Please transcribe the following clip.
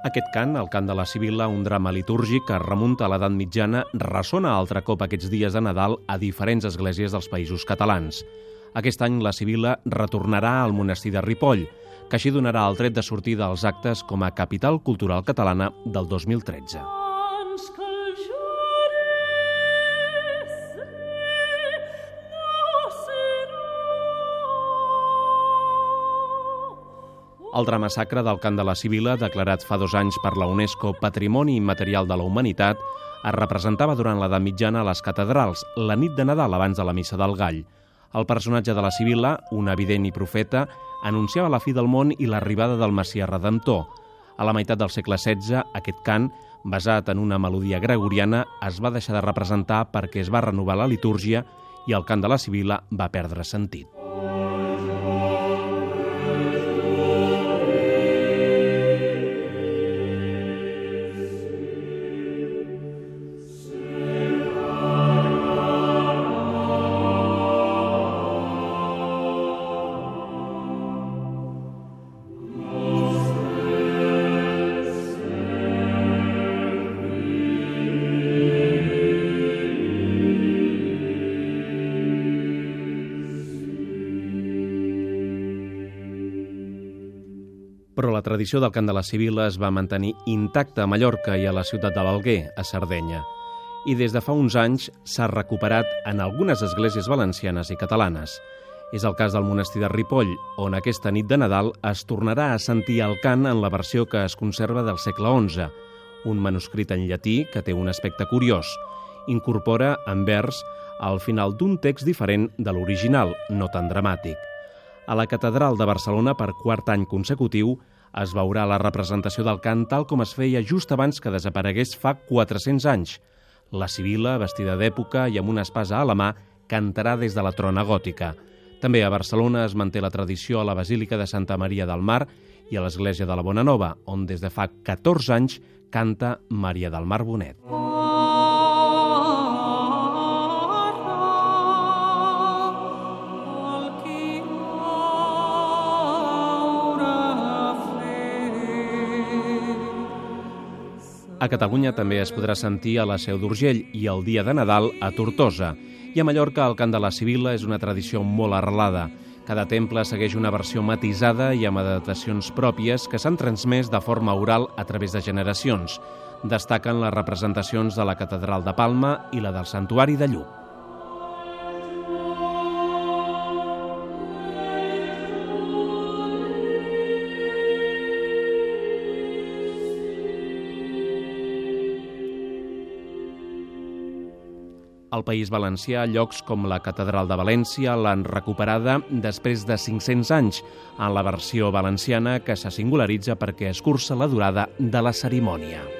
Aquest cant, el cant de la Sibila, un drama litúrgic que remunta a l'edat mitjana, ressona altre cop aquests dies de Nadal a diferents esglésies dels països catalans. Aquest any la Sibila retornarà al monestir de Ripoll, que així donarà el tret de sortida als actes com a capital cultural catalana del 2013. El drama sacre del cant de la Sibila, declarat fa dos anys per la UNESCO Patrimoni Immaterial de la Humanitat, es representava durant l'edat mitjana a les catedrals, la nit de Nadal abans de la Missa del Gall. El personatge de la Sibila, un evident i profeta, anunciava la fi del món i l'arribada del Messià Redemptor. A la meitat del segle XVI, aquest cant, basat en una melodia gregoriana, es va deixar de representar perquè es va renovar la litúrgia i el cant de la Sibila va perdre sentit. Però la tradició del cant de la Sibila es va mantenir intacta a Mallorca i a la ciutat de l'Alguer, a Sardenya. I des de fa uns anys s'ha recuperat en algunes esglésies valencianes i catalanes. És el cas del monestir de Ripoll, on aquesta nit de Nadal es tornarà a sentir el cant en la versió que es conserva del segle XI, un manuscrit en llatí que té un aspecte curiós. Incorpora, en vers, al final d'un text diferent de l'original, no tan dramàtic. A la Catedral de Barcelona, per quart any consecutiu, es veurà la representació del cant tal com es feia just abans que desaparegués fa 400 anys. La Sibila, vestida d'època i amb una espasa a la mà, cantarà des de la trona gòtica. També a Barcelona es manté la tradició a la Basílica de Santa Maria del Mar i a l'Església de la Bonanova, on des de fa 14 anys canta Maria del Mar Bonet. A Catalunya també es podrà sentir a la Seu d'Urgell i el dia de Nadal a Tortosa. I a Mallorca el cant de la Sibila és una tradició molt arrelada. Cada temple segueix una versió matisada i amb adaptacions pròpies que s'han transmès de forma oral a través de generacions. Destaquen les representacions de la Catedral de Palma i la del Santuari de Lluc. Al País Valencià, llocs com la Catedral de València l'han recuperada després de 500 anys, en la versió valenciana que se singularitza perquè escurça la durada de la cerimònia.